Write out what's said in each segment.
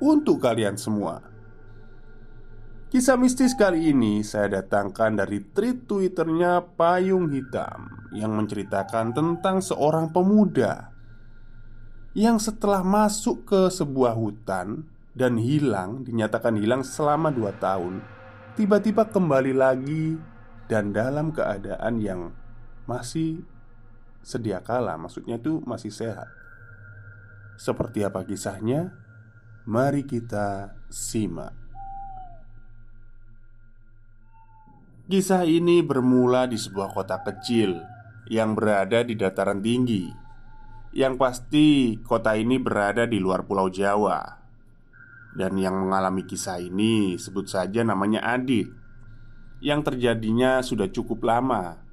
untuk kalian semua. Kisah mistis kali ini saya datangkan dari tweet Twitternya Payung Hitam yang menceritakan tentang seorang pemuda yang setelah masuk ke sebuah hutan dan hilang, dinyatakan hilang selama dua tahun, tiba-tiba kembali lagi dan dalam keadaan yang masih sedia kala, maksudnya itu masih sehat. Seperti apa kisahnya? Mari kita simak. Kisah ini bermula di sebuah kota kecil yang berada di dataran tinggi. Yang pasti, kota ini berada di luar Pulau Jawa, dan yang mengalami kisah ini sebut saja namanya Adit yang terjadinya sudah cukup lama,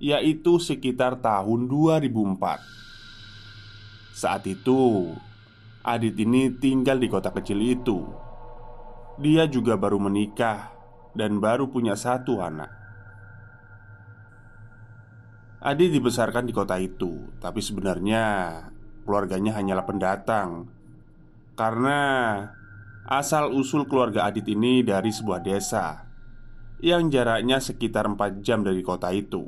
yaitu sekitar tahun 2004. Saat itu, Adit ini tinggal di kota kecil itu. Dia juga baru menikah dan baru punya satu anak. Adit dibesarkan di kota itu, tapi sebenarnya keluarganya hanyalah pendatang karena asal-usul keluarga Adit ini dari sebuah desa yang jaraknya sekitar 4 jam dari kota itu.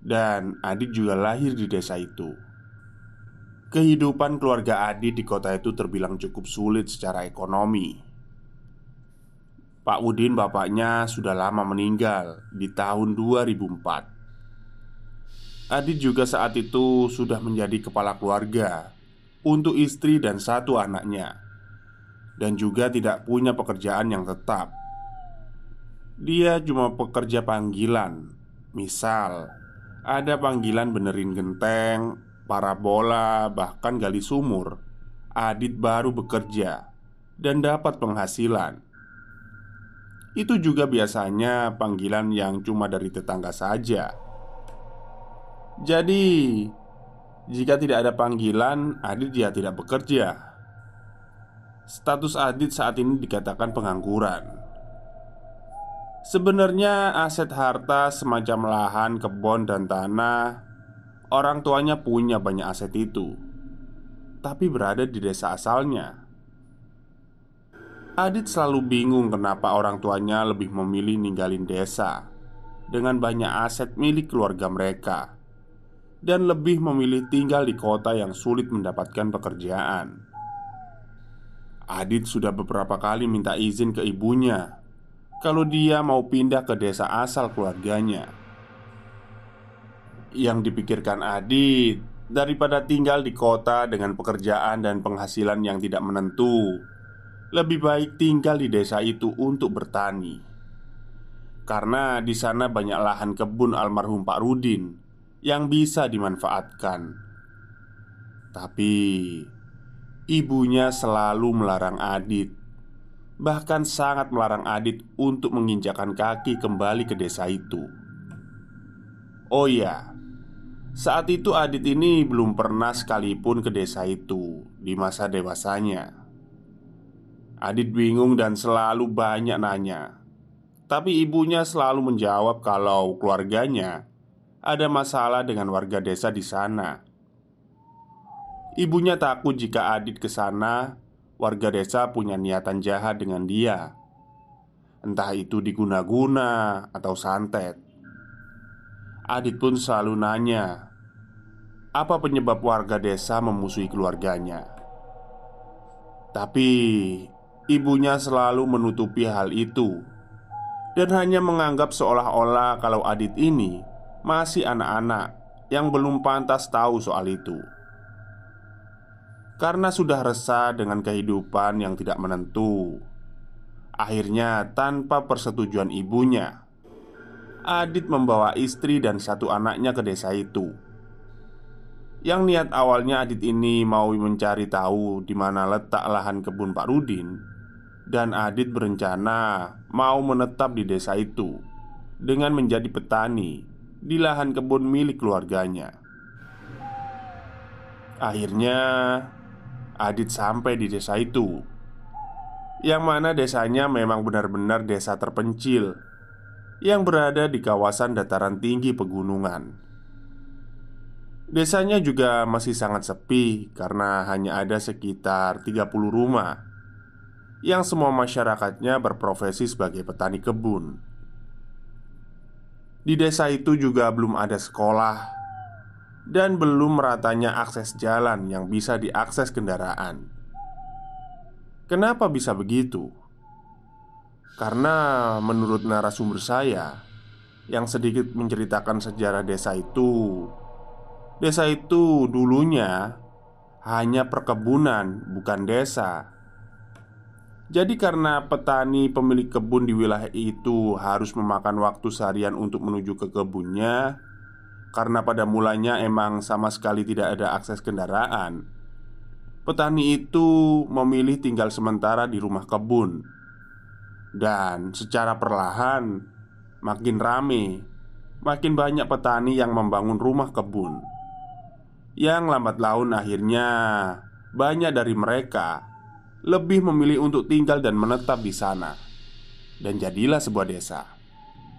Dan Adit juga lahir di desa itu. Kehidupan keluarga Adit di kota itu terbilang cukup sulit secara ekonomi. Pak Udin bapaknya sudah lama meninggal di tahun 2004. Adit juga saat itu sudah menjadi kepala keluarga untuk istri dan satu anaknya, dan juga tidak punya pekerjaan yang tetap. Dia cuma pekerja panggilan Misal Ada panggilan benerin genteng Parabola Bahkan gali sumur. Adit baru bekerja Dan dapat penghasilan. Itu juga biasanya panggilan yang cuma dari tetangga saja. Jadi Jika tidak ada panggilan Adit ya tidak bekerja. Status Adit saat ini dikatakan pengangguran. Sebenarnya aset harta semacam lahan, kebun, dan tanah Orang tuanya punya banyak aset itu Tapi berada di desa asalnya Adit selalu bingung kenapa orang tuanya lebih memilih ninggalin desa Dengan banyak aset milik keluarga mereka Dan lebih memilih tinggal di kota yang sulit mendapatkan pekerjaan Adit sudah beberapa kali minta izin ke ibunya kalau dia mau pindah ke desa asal keluarganya. Yang dipikirkan Adit daripada tinggal di kota dengan pekerjaan dan penghasilan yang tidak menentu, lebih baik tinggal di desa itu untuk bertani. Karena di sana banyak lahan kebun almarhum Pak Rudin yang bisa dimanfaatkan. Tapi ibunya selalu melarang Adit Bahkan sangat melarang Adit untuk menginjakan kaki kembali ke desa itu Oh iya, saat itu Adit ini belum pernah sekalipun ke desa itu di masa dewasanya. Adit bingung dan selalu banyak nanya. Tapi ibunya selalu menjawab kalau keluarganya ada masalah dengan warga desa di sana. Ibunya takut jika Adit ke sana, warga desa punya niatan jahat dengan dia. Entah itu diguna-guna atau santet. Adit pun selalu nanya, apa penyebab warga desa memusuhi keluarganya. Tapi Ibunya selalu menutupi hal itu dan hanya menganggap seolah-olah kalau Adit ini masih anak-anak yang belum pantas tahu soal itu. Karena sudah resah dengan kehidupan yang tidak menentu, akhirnya tanpa persetujuan ibunya, Adit membawa istri dan satu anaknya ke desa itu. Yang niat awalnya Adit ini mau mencari tahu di mana letak lahan kebun Pak Rudin dan Adit berencana mau menetap di desa itu dengan menjadi petani di lahan kebun milik keluarganya. Akhirnya, Adit sampai di desa itu, yang mana desanya memang benar-benar desa terpencil yang berada di kawasan dataran tinggi pegunungan. Desanya juga masih sangat sepi karena hanya ada sekitar 30 rumah yang semua masyarakatnya berprofesi sebagai petani kebun. Di desa itu juga belum ada sekolah dan belum meratanya akses jalan yang bisa diakses kendaraan. Kenapa bisa begitu? Karena menurut narasumber saya yang sedikit menceritakan sejarah desa itu, desa itu dulunya hanya perkebunan, bukan desa. Jadi karena petani pemilik kebun di wilayah itu harus memakan waktu seharian untuk menuju ke kebunnya Karena pada mulanya emang sama sekali tidak ada akses kendaraan Petani itu memilih tinggal sementara di rumah kebun Dan secara perlahan Makin rame Makin banyak petani yang membangun rumah kebun Yang lambat laun akhirnya Banyak dari mereka lebih memilih untuk tinggal dan menetap di sana, dan jadilah sebuah desa.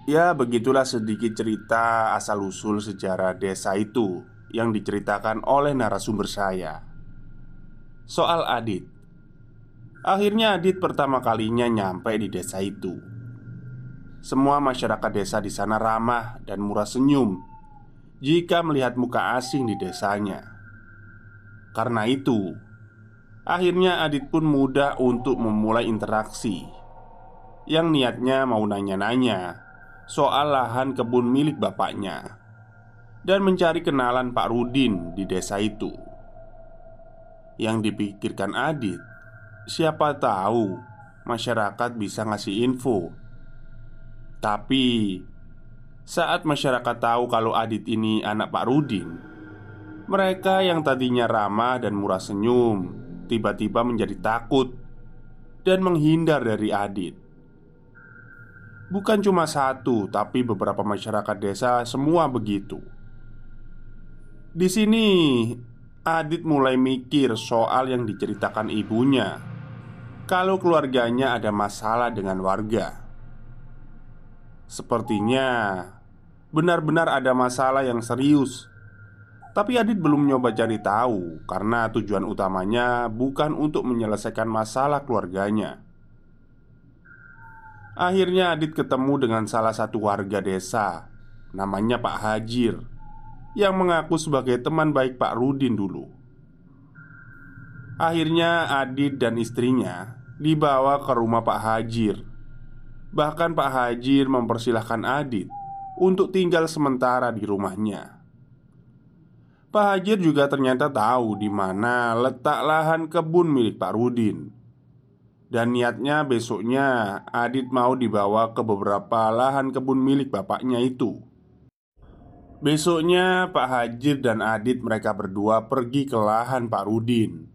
Ya, begitulah sedikit cerita asal-usul sejarah desa itu yang diceritakan oleh narasumber saya. Soal Adit, akhirnya Adit pertama kalinya nyampe di desa itu. Semua masyarakat desa di sana ramah dan murah senyum jika melihat muka asing di desanya. Karena itu, Akhirnya Adit pun mudah untuk memulai interaksi Yang niatnya mau nanya-nanya Soal lahan kebun milik bapaknya Dan mencari kenalan Pak Rudin di desa itu Yang dipikirkan Adit Siapa tahu masyarakat bisa ngasih info Tapi Saat masyarakat tahu kalau Adit ini anak Pak Rudin Mereka yang tadinya ramah dan murah senyum tiba-tiba menjadi takut dan menghindar dari Adit. Bukan cuma satu, tapi beberapa masyarakat desa semua begitu. Di sini, Adit mulai mikir soal yang diceritakan ibunya. Kalau keluarganya ada masalah dengan warga, sepertinya benar-benar ada masalah yang serius tapi Adit belum nyoba cari tahu karena tujuan utamanya bukan untuk menyelesaikan masalah keluarganya. Akhirnya Adit ketemu dengan salah satu warga desa Namanya Pak Hajir Yang mengaku sebagai teman baik Pak Rudin dulu Akhirnya Adit dan istrinya dibawa ke rumah Pak Hajir Bahkan Pak Hajir mempersilahkan Adit untuk tinggal sementara di rumahnya Pak Hajir juga ternyata tahu di mana letak lahan kebun milik Pak Rudin. Dan niatnya besoknya Adit mau dibawa ke beberapa lahan kebun milik bapaknya itu. Besoknya Pak Hajir dan Adit mereka berdua pergi ke lahan Pak Rudin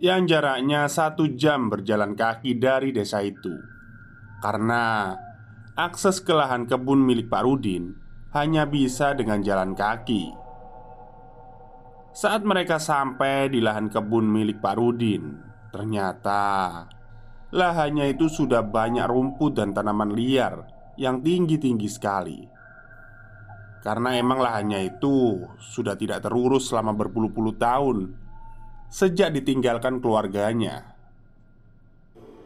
Yang jaraknya satu jam berjalan kaki dari desa itu Karena akses ke lahan kebun milik Pak Rudin hanya bisa dengan jalan kaki. Saat mereka sampai di lahan kebun milik Pak Rudin, ternyata lahannya itu sudah banyak rumput dan tanaman liar yang tinggi-tinggi sekali. Karena emang lahannya itu sudah tidak terurus selama berpuluh-puluh tahun sejak ditinggalkan keluarganya.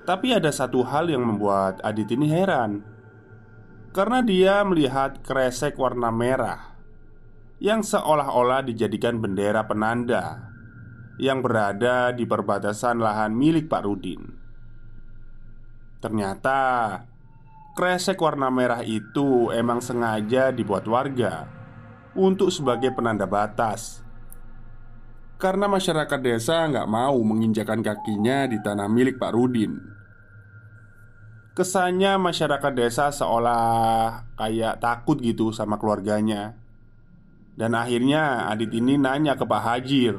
Tapi ada satu hal yang membuat Adit ini heran. Karena dia melihat kresek warna merah Yang seolah-olah dijadikan bendera penanda Yang berada di perbatasan lahan milik Pak Rudin. Ternyata Kresek warna merah itu emang sengaja dibuat warga Untuk sebagai penanda batas karena masyarakat desa nggak mau menginjakan kakinya di tanah milik Pak Rudin. Kesannya masyarakat desa seolah kayak takut gitu sama keluarganya. Dan akhirnya Adit ini nanya ke Pak Hajir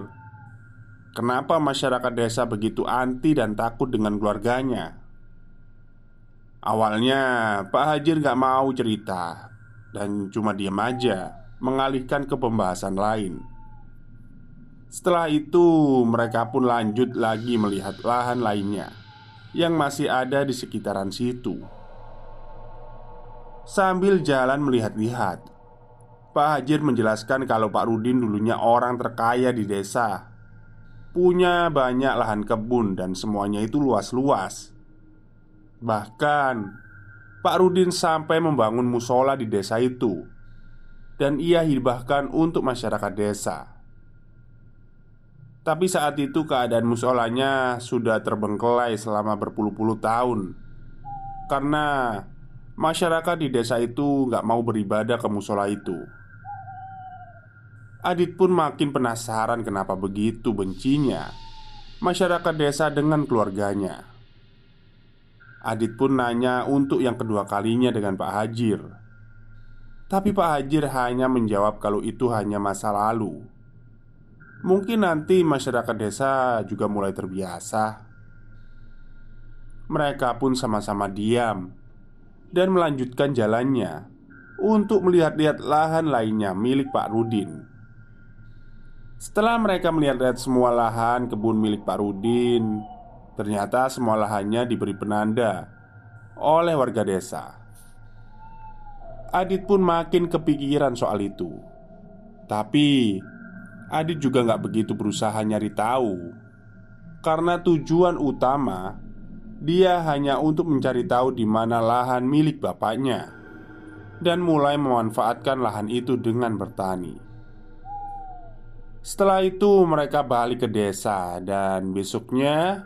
Kenapa masyarakat desa begitu anti dan takut dengan keluarganya? Awalnya Pak Hajir gak mau cerita Dan cuma diam aja Mengalihkan ke pembahasan lain Setelah itu mereka pun lanjut lagi melihat lahan lainnya yang masih ada di sekitaran situ. Sambil jalan melihat-lihat, Pak Hajir menjelaskan kalau Pak Rudin dulunya orang terkaya di desa, punya banyak lahan kebun dan semuanya itu luas-luas. Bahkan, Pak Rudin sampai membangun musola di desa itu, dan ia hibahkan untuk masyarakat desa. Tapi saat itu keadaan musolanya sudah terbengkelai selama berpuluh-puluh tahun. Karena masyarakat di desa itu nggak mau beribadah ke musola itu. Adit pun makin penasaran kenapa begitu bencinya Masyarakat desa dengan keluarganya. Adit pun nanya untuk yang kedua kalinya dengan Pak Hajir. Tapi Pak Hajir hanya menjawab kalau itu hanya masa lalu Mungkin nanti masyarakat desa juga mulai terbiasa. Mereka pun sama-sama diam dan melanjutkan jalannya untuk melihat-lihat lahan lainnya milik Pak Rudin. Setelah mereka melihat-lihat semua lahan kebun milik Pak Rudin, ternyata semua lahannya diberi penanda oleh warga desa. Adit pun makin kepikiran soal itu, tapi Adit juga nggak begitu berusaha nyari tahu. Karena tujuan utama Dia hanya untuk mencari tahu di mana lahan milik bapaknya Dan mulai memanfaatkan lahan itu dengan bertani. Setelah itu mereka balik ke desa Dan besoknya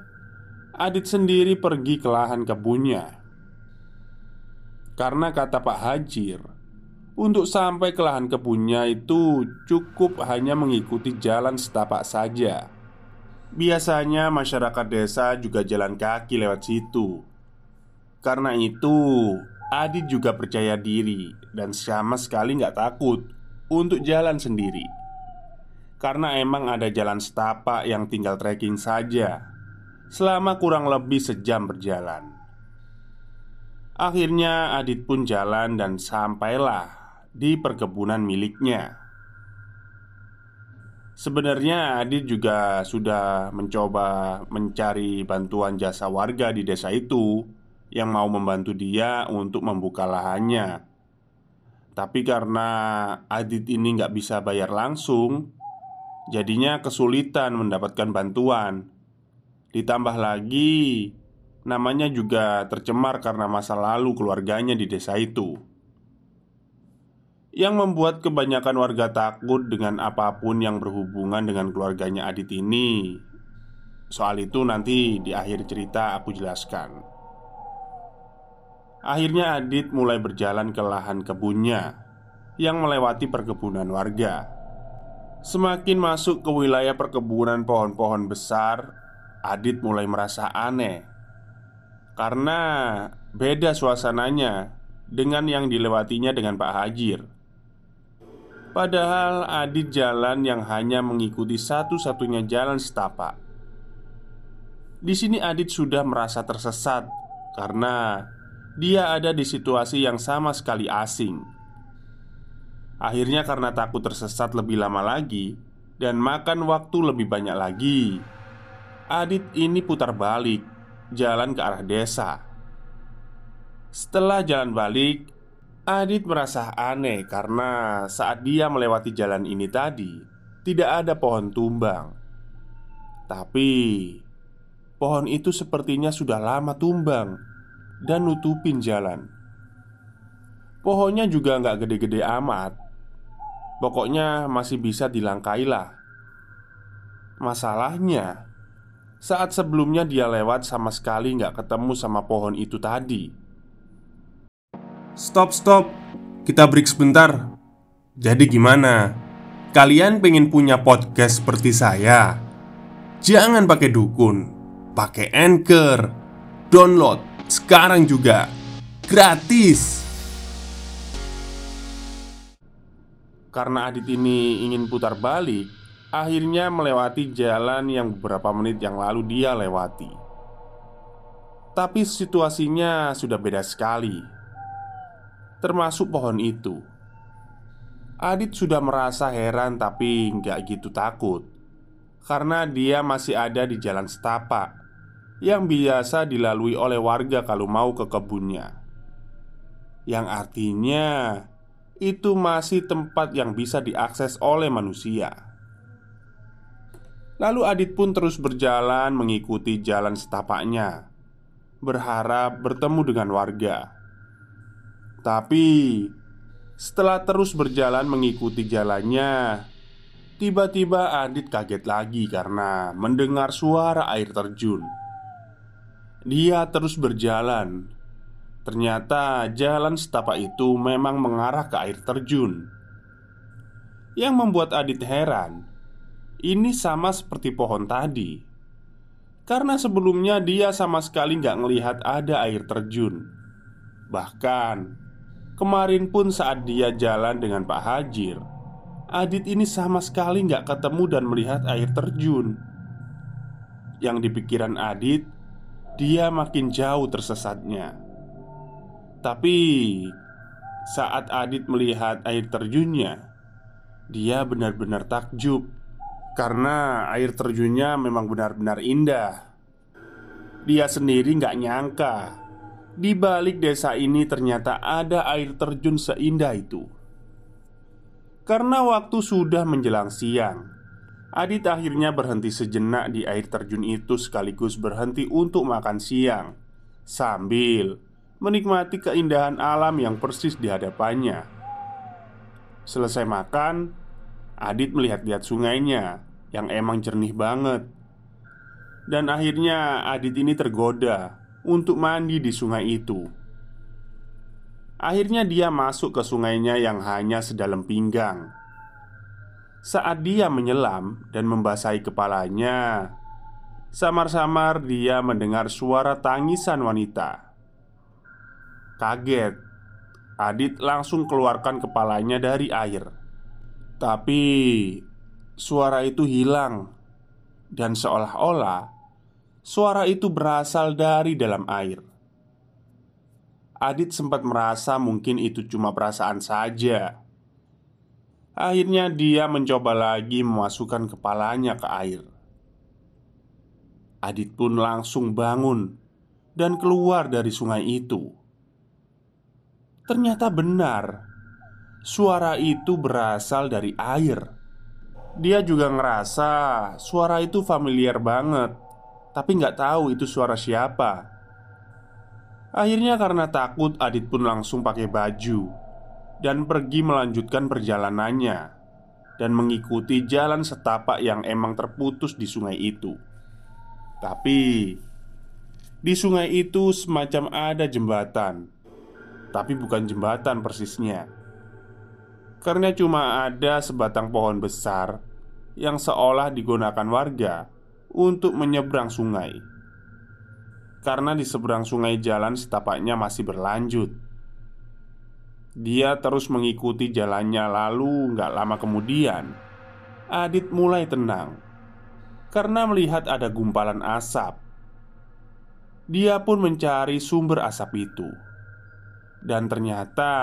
Adit sendiri pergi ke lahan kebunnya. Karena kata Pak Hajir untuk sampai ke lahan kebunnya itu cukup hanya mengikuti jalan setapak saja. Biasanya masyarakat desa juga jalan kaki lewat situ. Karena itu, Adit juga percaya diri dan sama sekali nggak takut untuk jalan sendiri. Karena emang ada jalan setapak yang tinggal trekking saja selama kurang lebih sejam berjalan. Akhirnya Adit pun jalan dan sampailah di perkebunan miliknya. Sebenarnya Adit juga sudah mencoba mencari bantuan jasa warga di desa itu yang mau membantu dia untuk membuka lahannya. Tapi karena Adit ini nggak bisa bayar langsung, jadinya kesulitan mendapatkan bantuan. Ditambah lagi, namanya juga tercemar karena masa lalu keluarganya di desa itu yang membuat kebanyakan warga takut dengan apa pun yang berhubungan dengan keluarganya Adit ini. Soal itu nanti di akhir cerita aku jelaskan. Akhirnya Adit mulai berjalan ke lahan kebunnya yang melewati perkebunan warga. Semakin masuk ke wilayah perkebunan pohon-pohon besar, Adit mulai merasa aneh karena beda suasananya dengan yang dilewatinya dengan Pak Hajir. Padahal Adit jalan yang hanya mengikuti satu-satunya jalan setapak. Di sini Adit sudah merasa tersesat karena dia ada di situasi yang sama sekali asing. Akhirnya karena takut tersesat lebih lama lagi Dan makan waktu lebih banyak lagi Adit ini putar balik Jalan ke arah desa Setelah jalan balik Adit merasa aneh karena saat dia melewati jalan ini tadi Tidak ada pohon tumbang. Tapi Pohon itu sepertinya sudah lama tumbang Dan nutupin jalan. Pohonnya juga nggak gede-gede amat. Pokoknya masih bisa dilangkai lah Masalahnya Saat sebelumnya dia lewat sama sekali nggak ketemu sama pohon itu tadi Stop, stop. Kita break sebentar. Jadi gimana? Kalian pengen punya podcast seperti saya? Jangan pakai dukun, pakai Anchor. Download sekarang juga. Gratis. Karena Adit ini ingin putar balik Akhirnya melewati jalan yang beberapa menit yang lalu dia lewati Tapi situasinya sudah beda sekali Termasuk pohon itu Adit sudah merasa heran tapi nggak gitu takut Karena dia masih ada di jalan setapak Yang biasa dilalui oleh warga kalau mau ke kebunnya Yang artinya itu masih tempat yang bisa diakses oleh manusia. Lalu Adit pun terus berjalan mengikuti jalan setapaknya, berharap bertemu dengan warga. Tapi setelah terus berjalan mengikuti jalannya, tiba-tiba Adit kaget lagi karena mendengar suara air terjun. Dia terus berjalan. Ternyata jalan setapak itu memang mengarah ke air terjun. Yang membuat Adit heran Ini sama seperti pohon tadi. Karena sebelumnya dia sama sekali nggak ngelihat ada air terjun. Bahkan Kemarin pun saat dia jalan dengan Pak Hajir Adit ini sama sekali nggak ketemu dan melihat air terjun. Yang di pikiran Adit Dia makin jauh tersesatnya. Tapi saat Adit melihat air terjunnya, dia benar-benar takjub. Karena air terjunnya memang benar-benar indah. Dia sendiri nggak nyangka di balik desa ini ternyata ada air terjun seindah itu. Karena waktu sudah menjelang siang, Adit akhirnya berhenti sejenak di air terjun itu sekaligus berhenti untuk makan siang sambil menikmati keindahan alam yang persis di hadapannya. Selesai makan, Adit melihat-lihat sungainya yang emang jernih banget. Dan akhirnya Adit ini tergoda untuk mandi di sungai itu. Akhirnya dia masuk ke sungainya yang hanya sedalam pinggang. Saat dia menyelam dan membasahi kepalanya, samar-samar dia mendengar suara tangisan wanita. Kaget, Adit langsung keluarkan kepalanya dari air. Tapi suara itu hilang, dan seolah-olah suara itu berasal dari dalam air. Adit sempat merasa mungkin itu cuma perasaan saja. Akhirnya, dia mencoba lagi memasukkan kepalanya ke air. Adit pun langsung bangun dan keluar dari sungai itu. Ternyata benar Suara itu berasal dari air Dia juga ngerasa suara itu familiar banget Tapi nggak tahu itu suara siapa. Akhirnya karena takut Adit pun langsung pakai baju Dan pergi melanjutkan perjalanannya Dan mengikuti jalan setapak yang emang terputus di sungai itu. Tapi Di sungai itu semacam ada jembatan. Tapi bukan jembatan persisnya. Karena cuma ada sebatang pohon besar yang seolah digunakan warga untuk menyeberang sungai. Karena di seberang sungai jalan setapaknya masih berlanjut. Dia terus mengikuti jalannya lalu nggak lama kemudian Adit mulai tenang Karena melihat ada gumpalan asap Dia pun mencari sumber asap itu dan ternyata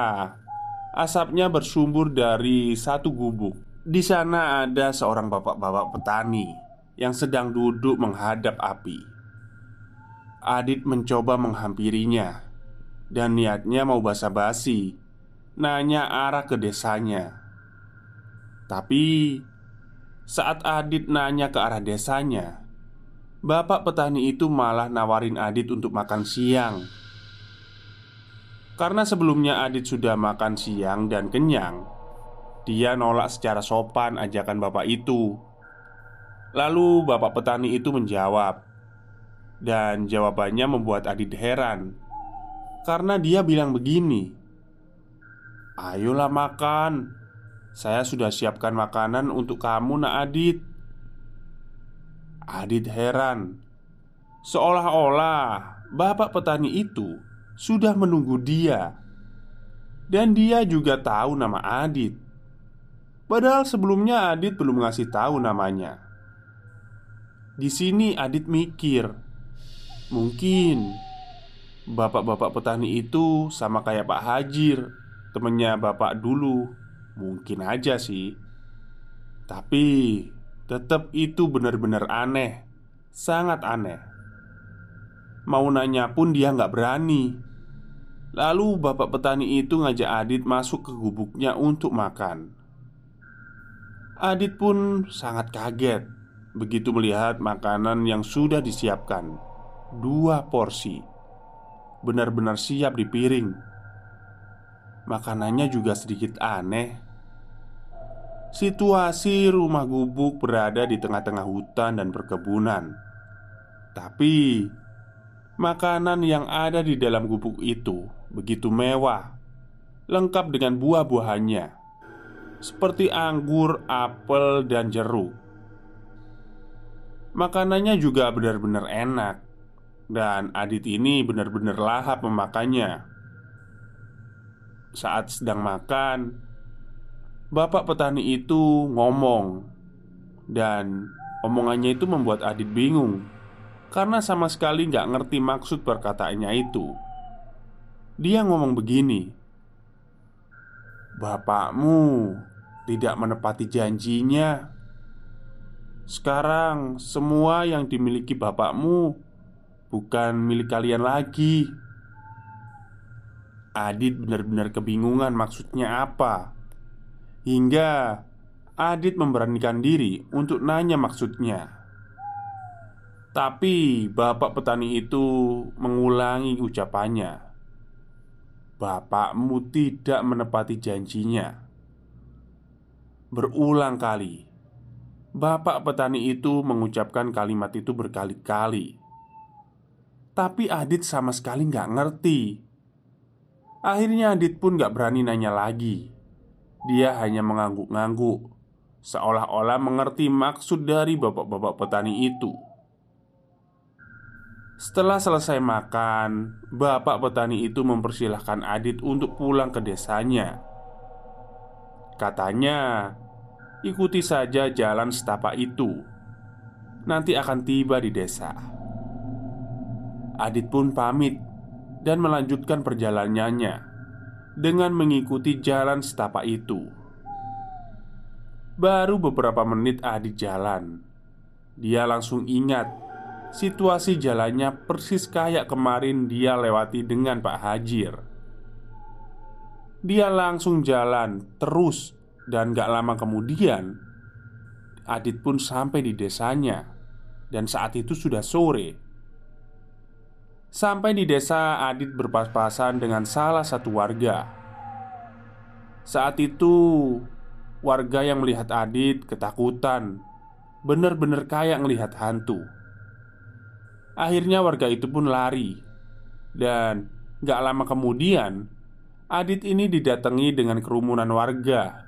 Asapnya bersumber dari satu gubuk. Di sana ada seorang bapak-bapak petani yang sedang duduk menghadap api. Adit mencoba menghampirinya dan niatnya mau basa-basi, nanya arah ke desanya. Tapi saat Adit nanya ke arah desanya, bapak petani itu malah nawarin Adit untuk makan siang. Karena sebelumnya Adit sudah makan siang dan kenyang Dia nolak secara sopan ajakan bapak itu Lalu bapak petani itu menjawab Dan jawabannya membuat Adit heran Karena dia bilang begini Ayolah makan Saya sudah siapkan makanan untuk kamu nak Adit Adit heran Seolah-olah bapak petani itu sudah menunggu dia, dan dia juga tahu nama Adit. Padahal sebelumnya Adit belum ngasih tahu namanya. Di sini Adit mikir, mungkin bapak-bapak petani itu sama kayak Pak Hajir, temennya bapak dulu. Mungkin aja sih, tapi tetap itu benar-benar aneh, sangat aneh. Mau nanya pun dia nggak berani. Lalu bapak petani itu ngajak Adit masuk ke gubuknya untuk makan Adit pun sangat kaget Begitu melihat makanan yang sudah disiapkan Dua porsi Benar-benar siap di piring. Makanannya juga sedikit aneh. Situasi rumah gubuk berada di tengah-tengah hutan dan perkebunan. Tapi Makanan yang ada di dalam gubuk itu begitu mewah, lengkap dengan buah-buahannya seperti anggur, apel, dan jeruk. Makanannya juga benar-benar enak, dan Adit ini benar-benar lahap memakannya. Saat sedang makan, bapak petani itu ngomong, dan omongannya itu membuat Adit bingung karena sama sekali nggak ngerti maksud perkataannya itu. Dia ngomong begini, "Bapakmu tidak menepati janjinya. Sekarang, semua yang dimiliki bapakmu bukan milik kalian lagi." Adit benar-benar kebingungan maksudnya apa. Hingga Adit memberanikan diri untuk nanya maksudnya. Tapi bapak petani itu mengulangi ucapannya. Bapakmu tidak menepati janjinya. Berulang kali, bapak petani itu mengucapkan kalimat itu berkali-kali. Tapi Adit sama sekali nggak ngerti. Akhirnya Adit pun nggak berani nanya lagi. Dia hanya mengangguk-ngangguk, seolah-olah mengerti maksud dari bapak-bapak petani itu. Setelah selesai makan, bapak petani itu mempersilahkan Adit untuk pulang ke desanya. Katanya, ikuti saja jalan setapak itu. Nanti akan tiba di desa. Adit pun pamit dan melanjutkan perjalanannya dengan mengikuti jalan setapak itu. Baru beberapa menit Adit jalan, dia langsung ingat Situasi jalannya persis kayak kemarin dia lewati dengan Pak Hajir Dia langsung jalan terus Dan gak lama kemudian Adit pun sampai di desanya. Dan saat itu sudah sore. Sampai di desa Adit berpas-pasan dengan salah satu warga. Saat itu Warga yang melihat Adit ketakutan. Bener-bener kayak melihat hantu. Akhirnya warga itu pun lari. Dan gak lama kemudian Adit ini didatangi dengan kerumunan warga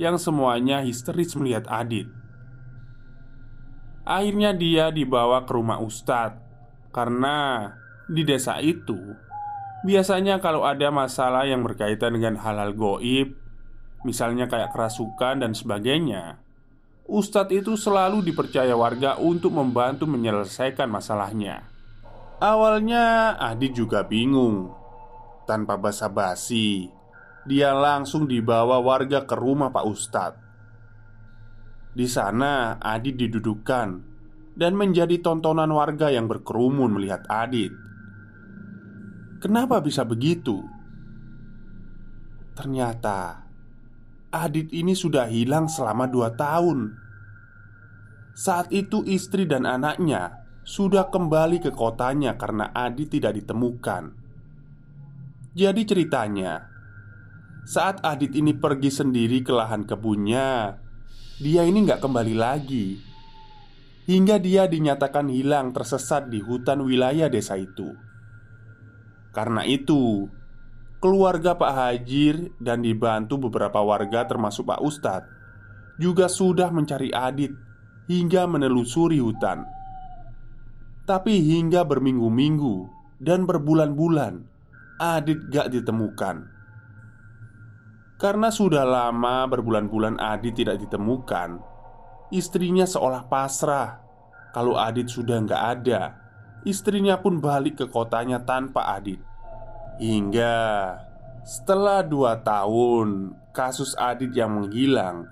Yang semuanya histeris melihat Adit Akhirnya dia dibawa ke rumah ustadz Karena di desa itu Biasanya kalau ada masalah yang berkaitan dengan hal-hal goib Misalnya kayak kerasukan dan sebagainya Ustadz itu selalu dipercaya warga untuk membantu menyelesaikan masalahnya. Awalnya Adi juga bingung. Tanpa basa-basi, dia langsung dibawa warga ke rumah Pak Ustadz. Di sana, Adit didudukkan dan menjadi tontonan warga yang berkerumun melihat Adit. Kenapa bisa begitu? Ternyata Adit ini sudah hilang selama dua tahun. Saat itu, istri dan anaknya sudah kembali ke kotanya karena Adit tidak ditemukan. Jadi, ceritanya saat Adit ini pergi sendiri ke lahan kebunnya, dia ini nggak kembali lagi hingga dia dinyatakan hilang tersesat di hutan wilayah desa itu. Karena itu, keluarga Pak Hajir dan dibantu beberapa warga termasuk Pak Ustadz juga sudah mencari Adit hingga menelusuri hutan. Tapi hingga berminggu-minggu dan berbulan-bulan, Adit gak ditemukan. Karena sudah lama berbulan-bulan Adit tidak ditemukan, istrinya seolah pasrah. Kalau Adit sudah nggak ada Istrinya pun balik ke kotanya tanpa Adit. Hingga setelah dua tahun kasus Adit yang menghilang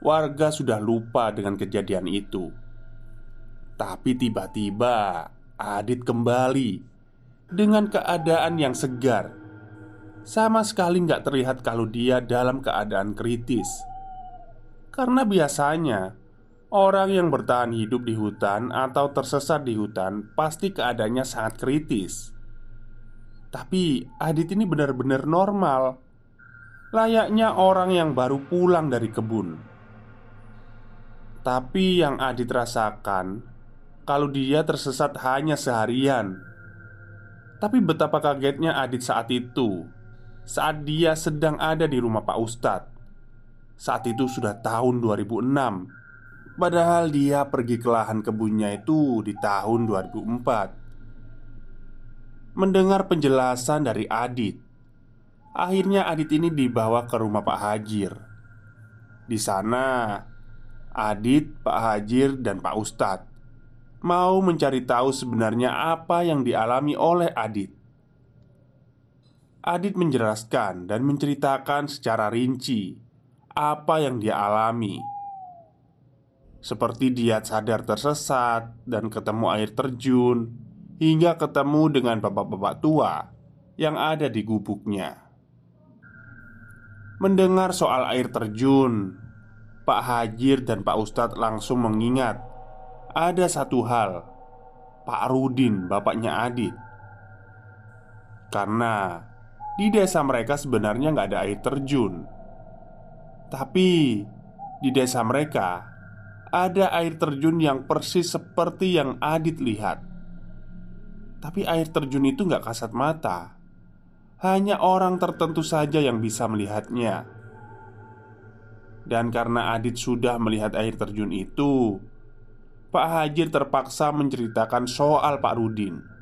Warga sudah lupa dengan kejadian itu. Tapi tiba-tiba Adit kembali Dengan keadaan yang segar Sama sekali nggak terlihat kalau dia dalam keadaan kritis Karena biasanya Orang yang bertahan hidup di hutan atau tersesat di hutan pasti keadaannya sangat kritis. Tapi Adit ini benar-benar normal, layaknya orang yang baru pulang dari kebun. Tapi yang Adit rasakan, kalau dia tersesat hanya seharian. Tapi betapa kagetnya Adit saat itu, saat dia sedang ada di rumah Pak Ustadz. Saat itu sudah tahun 2006 Padahal dia pergi ke lahan kebunnya itu di tahun 2004 Mendengar penjelasan dari Adit Akhirnya Adit ini dibawa ke rumah Pak Hajir. Di sana Adit, Pak Hajir, dan Pak Ustadz Mau mencari tahu sebenarnya apa yang dialami oleh Adit Adit menjelaskan dan menceritakan secara rinci Apa yang dia alami seperti dia sadar tersesat dan ketemu air terjun, hingga ketemu dengan bapak-bapak tua yang ada di gubuknya. Mendengar soal air terjun, Pak Hajir dan Pak Ustadz langsung mengingat ada satu hal. Pak Rudin, bapaknya Adit, karena di desa mereka sebenarnya nggak ada air terjun, tapi di desa mereka ada air terjun yang persis seperti yang Adit lihat. Tapi air terjun itu nggak kasat mata. Hanya orang tertentu saja yang bisa melihatnya. Dan karena Adit sudah melihat air terjun itu, Pak Hajir terpaksa menceritakan soal Pak Rudin.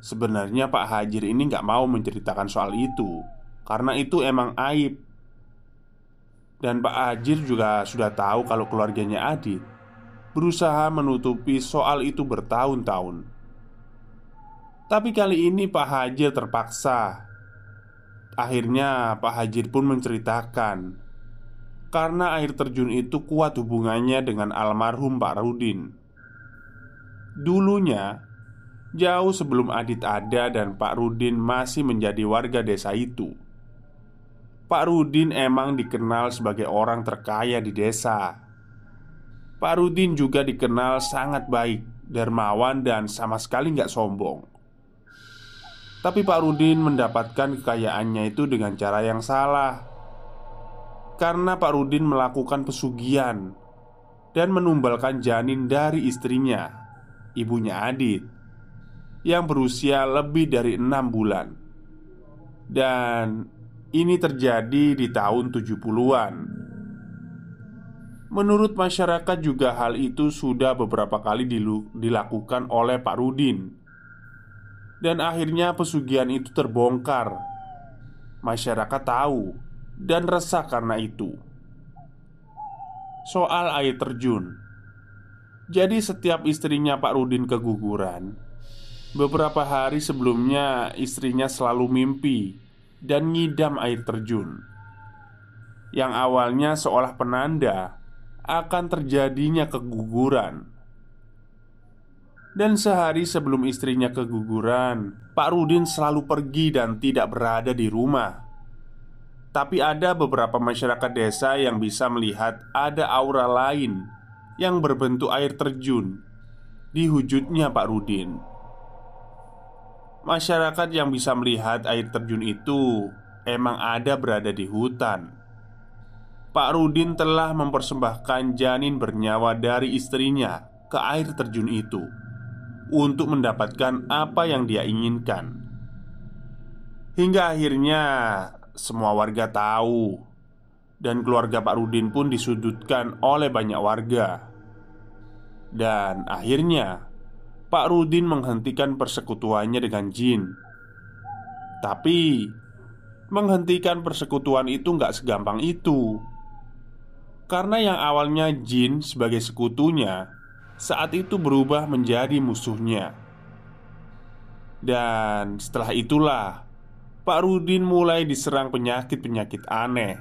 Sebenarnya Pak Hajir ini nggak mau menceritakan soal itu Karena itu emang aib dan Pak Ajir juga sudah tahu kalau keluarganya Adit berusaha menutupi soal itu bertahun-tahun. Tapi kali ini Pak Hajir terpaksa. Akhirnya Pak Hajir pun menceritakan karena air terjun itu kuat hubungannya dengan almarhum Pak Rudin. Dulunya, jauh sebelum Adit ada dan Pak Rudin masih menjadi warga desa itu Pak Rudin emang dikenal sebagai orang terkaya di desa. Pak Rudin juga dikenal sangat baik, dermawan, dan sama sekali nggak sombong. Tapi Pak Rudin mendapatkan kekayaannya itu dengan cara yang salah Karena Pak Rudin melakukan pesugihan Dan menumbalkan janin dari istrinya Ibunya Adit Yang berusia lebih dari enam bulan. Dan ini terjadi di tahun 70-an Menurut masyarakat juga hal itu sudah beberapa kali dilakukan oleh Pak Rudin. Dan akhirnya pesugihan itu terbongkar. Masyarakat tahu dan resah karena itu. Soal air terjun. Jadi setiap istrinya Pak Rudin keguguran Beberapa hari sebelumnya istrinya selalu mimpi dan ngidam air terjun yang awalnya seolah penanda akan terjadinya keguguran. Dan sehari sebelum istrinya keguguran, Pak Rudin selalu pergi dan tidak berada di rumah. Tapi ada beberapa masyarakat desa yang bisa melihat ada aura lain yang berbentuk air terjun di wujudnya Pak Rudin. Masyarakat yang bisa melihat air terjun itu emang ada berada di hutan. Pak Rudin telah mempersembahkan janin bernyawa dari istrinya ke air terjun itu untuk mendapatkan apa yang dia inginkan. Hingga akhirnya semua warga tahu dan keluarga Pak Rudin pun disudutkan oleh banyak warga. Dan akhirnya Pak Rudin menghentikan persekutuannya dengan jin. Tapi menghentikan persekutuan itu nggak segampang itu. Karena yang awalnya jin sebagai sekutunya saat itu berubah menjadi musuhnya. Dan setelah itulah Pak Rudin mulai diserang penyakit-penyakit aneh.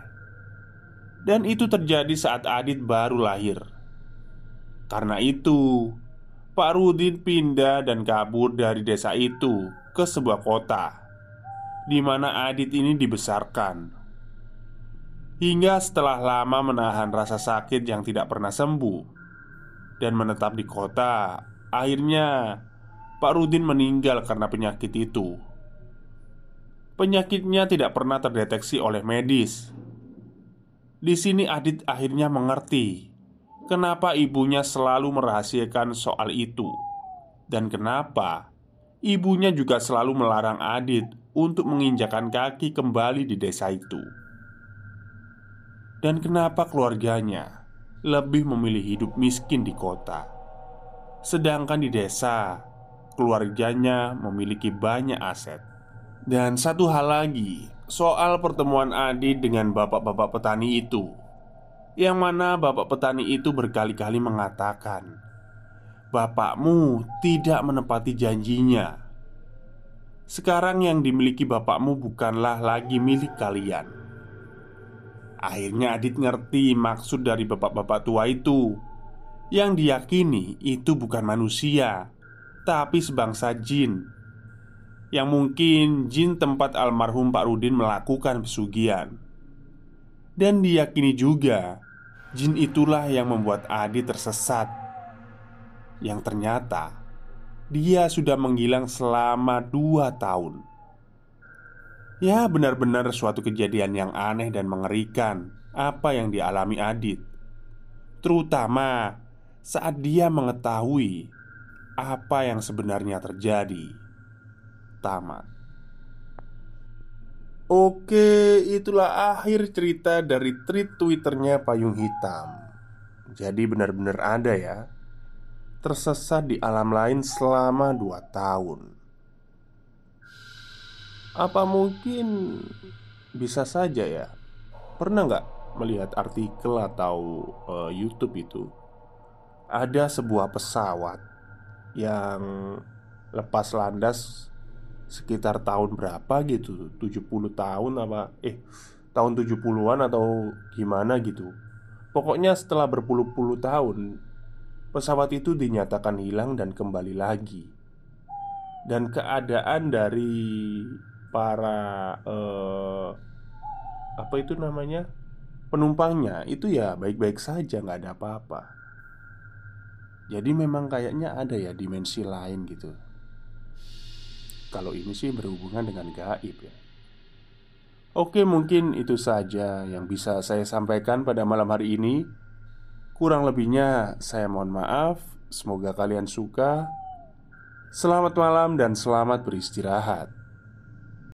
Dan itu terjadi saat Adit baru lahir. Karena itu, Pak Rudin pindah dan kabur dari desa itu ke sebuah kota di mana Adit ini dibesarkan. Hingga setelah lama menahan rasa sakit yang tidak pernah sembuh, dan menetap di kota. Akhirnya, Pak Rudin meninggal karena penyakit itu. Penyakitnya tidak pernah terdeteksi oleh medis. Di sini Adit akhirnya mengerti kenapa ibunya selalu merahasiakan soal itu dan kenapa ibunya juga selalu melarang Adit untuk menginjakan kaki kembali di desa itu. Dan kenapa keluarganya lebih memilih hidup miskin di kota, sedangkan di desa keluarganya memiliki banyak aset. Dan satu hal lagi, soal pertemuan Adi dengan bapak-bapak petani itu, yang mana bapak petani itu berkali-kali mengatakan, "Bapakmu tidak menepati janjinya." Sekarang yang dimiliki bapakmu bukanlah lagi milik kalian. Akhirnya Adit ngerti maksud dari bapak-bapak tua itu Yang diyakini itu bukan manusia Tapi sebangsa jin. Yang mungkin jin tempat almarhum Pak Rudin melakukan pesugihan Dan diyakini juga Jin itulah yang membuat Adit tersesat Yang ternyata Dia sudah menghilang selama dua tahun Ya, benar-benar suatu kejadian yang aneh dan mengerikan apa yang dialami Adit, terutama saat dia mengetahui apa yang sebenarnya terjadi. Tamat. Oke, itulah akhir cerita dari tweet Twitternya Payung Hitam. Jadi benar-benar ada ya Tersesat di alam lain selama 2 tahun apa mungkin bisa saja ya? Pernah nggak melihat artikel atau uh, YouTube itu ada sebuah pesawat yang lepas landas sekitar tahun berapa gitu 70 tahun apa eh tahun 70-an atau gimana gitu Pokoknya setelah berpuluh-puluh tahun Pesawat itu dinyatakan hilang dan kembali lagi Dan keadaan dari para uh, apa itu namanya penumpangnya itu ya baik-baik saja nggak ada apa-apa. Jadi memang kayaknya ada ya dimensi lain gitu. Kalau ini sih berhubungan dengan gaib ya. Oke, mungkin itu saja yang bisa saya sampaikan pada malam hari ini. Kurang lebihnya saya mohon maaf. Semoga kalian suka. Selamat malam dan selamat beristirahat.